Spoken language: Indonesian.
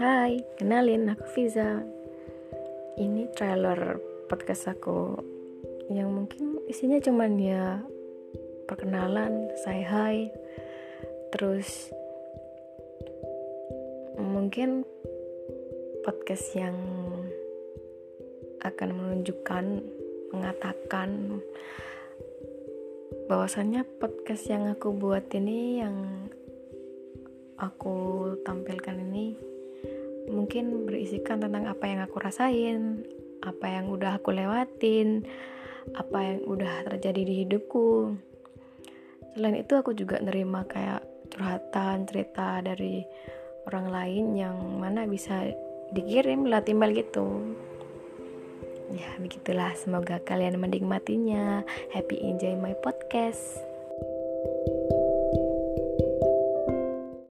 Hai, kenalin aku Fiza. Ini trailer podcast aku yang mungkin isinya cuman ya perkenalan, say hi, terus mungkin podcast yang akan menunjukkan, mengatakan bahwasannya podcast yang aku buat ini yang aku tampilkan ini mungkin berisikan tentang apa yang aku rasain, apa yang udah aku lewatin, apa yang udah terjadi di hidupku. Selain itu aku juga nerima kayak curhatan, cerita dari orang lain yang mana bisa dikirim lah timbal gitu. Ya, begitulah. Semoga kalian menikmatinya. Happy enjoy my podcast.